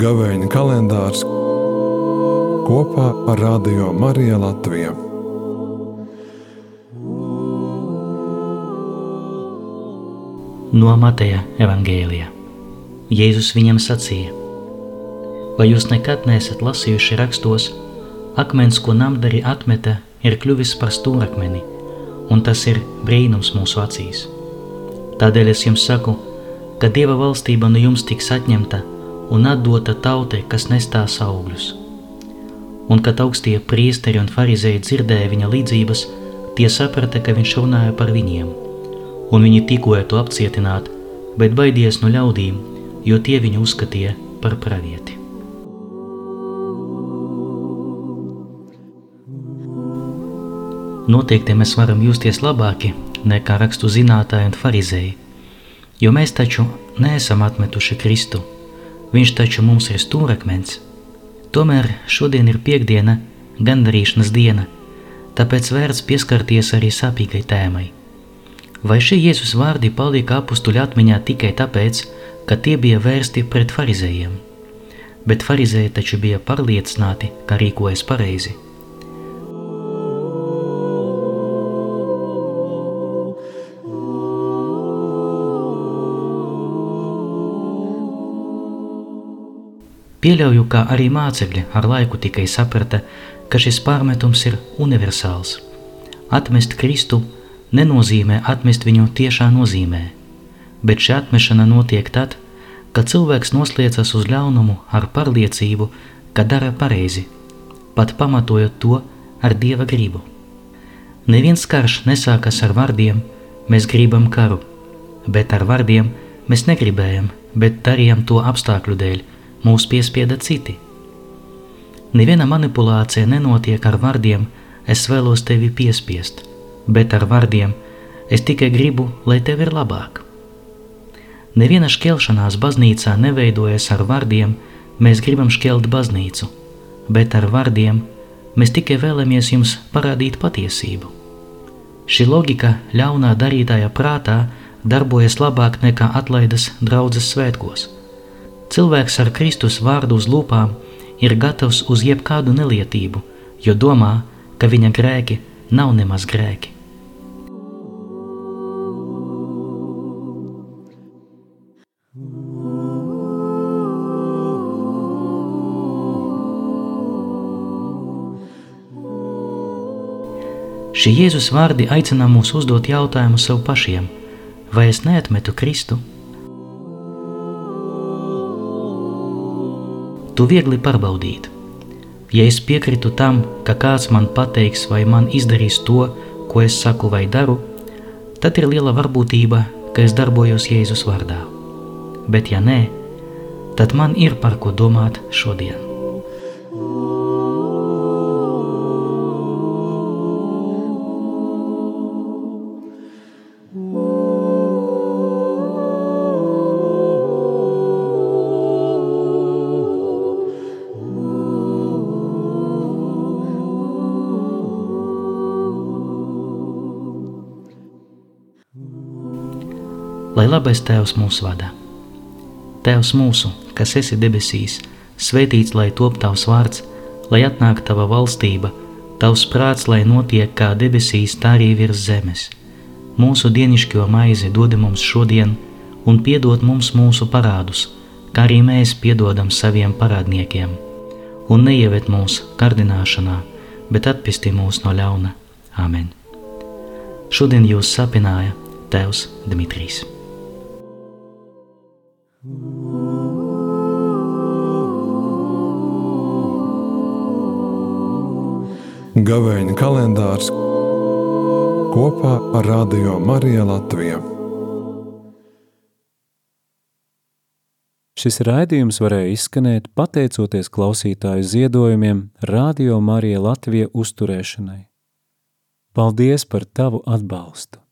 Gavēņa kalendārs kopā ar Radio Mariju Latviju. No Mateja evangēlija Jēzus viņam sacīja: Vai jūs nekad neesat lasījuši rakstos, akmens, ko namdari atmeta, ir kļuvis par stūrakmeni, un tas ir brīnums mūsu acīs? Tādēļ es jums saku, ka Dieva valstība no jums tiks atņemta un atdota tautai, kas nestās augļus. Un kad augstie priesteri un farizēji dzirdēja viņa līdzības, tie saprata, ka viņš runāja par viņiem, un viņi tikoja to apcietināt, bet baidies no ļaudīm, jo tie viņu uzskatīja par pravieti. Noteikti mēs varam justies labāki nekā rakstu zinātāji un farizēji, jo mēs taču neesam atmetuši Kristu – Viņš taču mums ir stūrakmens. Tomēr šodien ir piekdiena, gandarīšanas diena, tāpēc vērts pieskarties arī sāpīgai tēmai. Vai šie Jēzus vārdi palika apustuļu atmiņā tikai tāpēc, ka tie bija vērsti pret farizējiem? Bet farizēji taču bija pārliecināti, ka rīkojas pareizi – Pieļauju, ka arī mācekļi ar laiku tikai saprata, ka šis pārmetums ir universāls. Atmest Kristu nenozīmē atmest viņu tiešā nozīmē, bet šī atmešana notiek tad, kad cilvēks noslēdzas uz ļaunumu ar pārliecību, ka dara pareizi, pat pamatojot to ar dieva gribu. Neviens karš nesākas ar vārdiem, mēs gribam karu, bet ar vārdiem mēs negribējam, bet darījam to apstākļu dēļ, mūs piespieda citi. Neviena manipulācija nenotiek ar vārdiem, es vēlos tevi piespiest, bet ar vārdiem es tikai gribu, lai tev ir labāk. Neviena šķelšanās baznīcā neveidojas ar vārdiem, mēs gribam šķelt baznīcu, bet ar vārdiem mēs tikai vēlamies jums parādīt patiesību. Šī loģika ļaunā darītāja prātā darbojas labāk nekā atlaides draudzes svētkos – Cilvēks ar Kristus vārdu uz lūpām ir gatavs uz jebkādu nelietību, jo domā, ka viņa grēki nav nemaz grēki. Šie Jēzus vārdi aicina mūs uzdot jautājumu sev pašiem, vai es neatmetu Kristu? To viegli pārbaudīt. Ja es piekritu tam, ka kāds man pateiks vai man izdarīs to, ko es saku vai daru, tad ir liela varbūtība, ka es darbojos Jēzus vārdā. Bet ja nē, tad man ir par ko domāt šodien. Lai labais Tēvs mūs vada. Tēvs mūsu, kas esi debesīs, svētīts lai top tavs vārds, lai atnāk tava valstība, tavs prāts, lai notiek kā debesīs, tā arī virs zemes. Mūsu dienišķo maizi dod mums šodien, un piedod mums mūsu parādus, kā arī mēs piedodam saviem parādniekiem. Un neieved mūsu kārdināšanā, bet atpestī mūs no ļauna. Amen. Šodien jūs sapināja Tēvs Dmitrijs. Gavēņa kalendārs kopā ar Radio Mariju Latviju. Šis raidījums varēja izskanēt pateicoties klausītāju ziedojumiem Radio Marija Latvija uzturēšanai. Paldies par tavu atbalstu!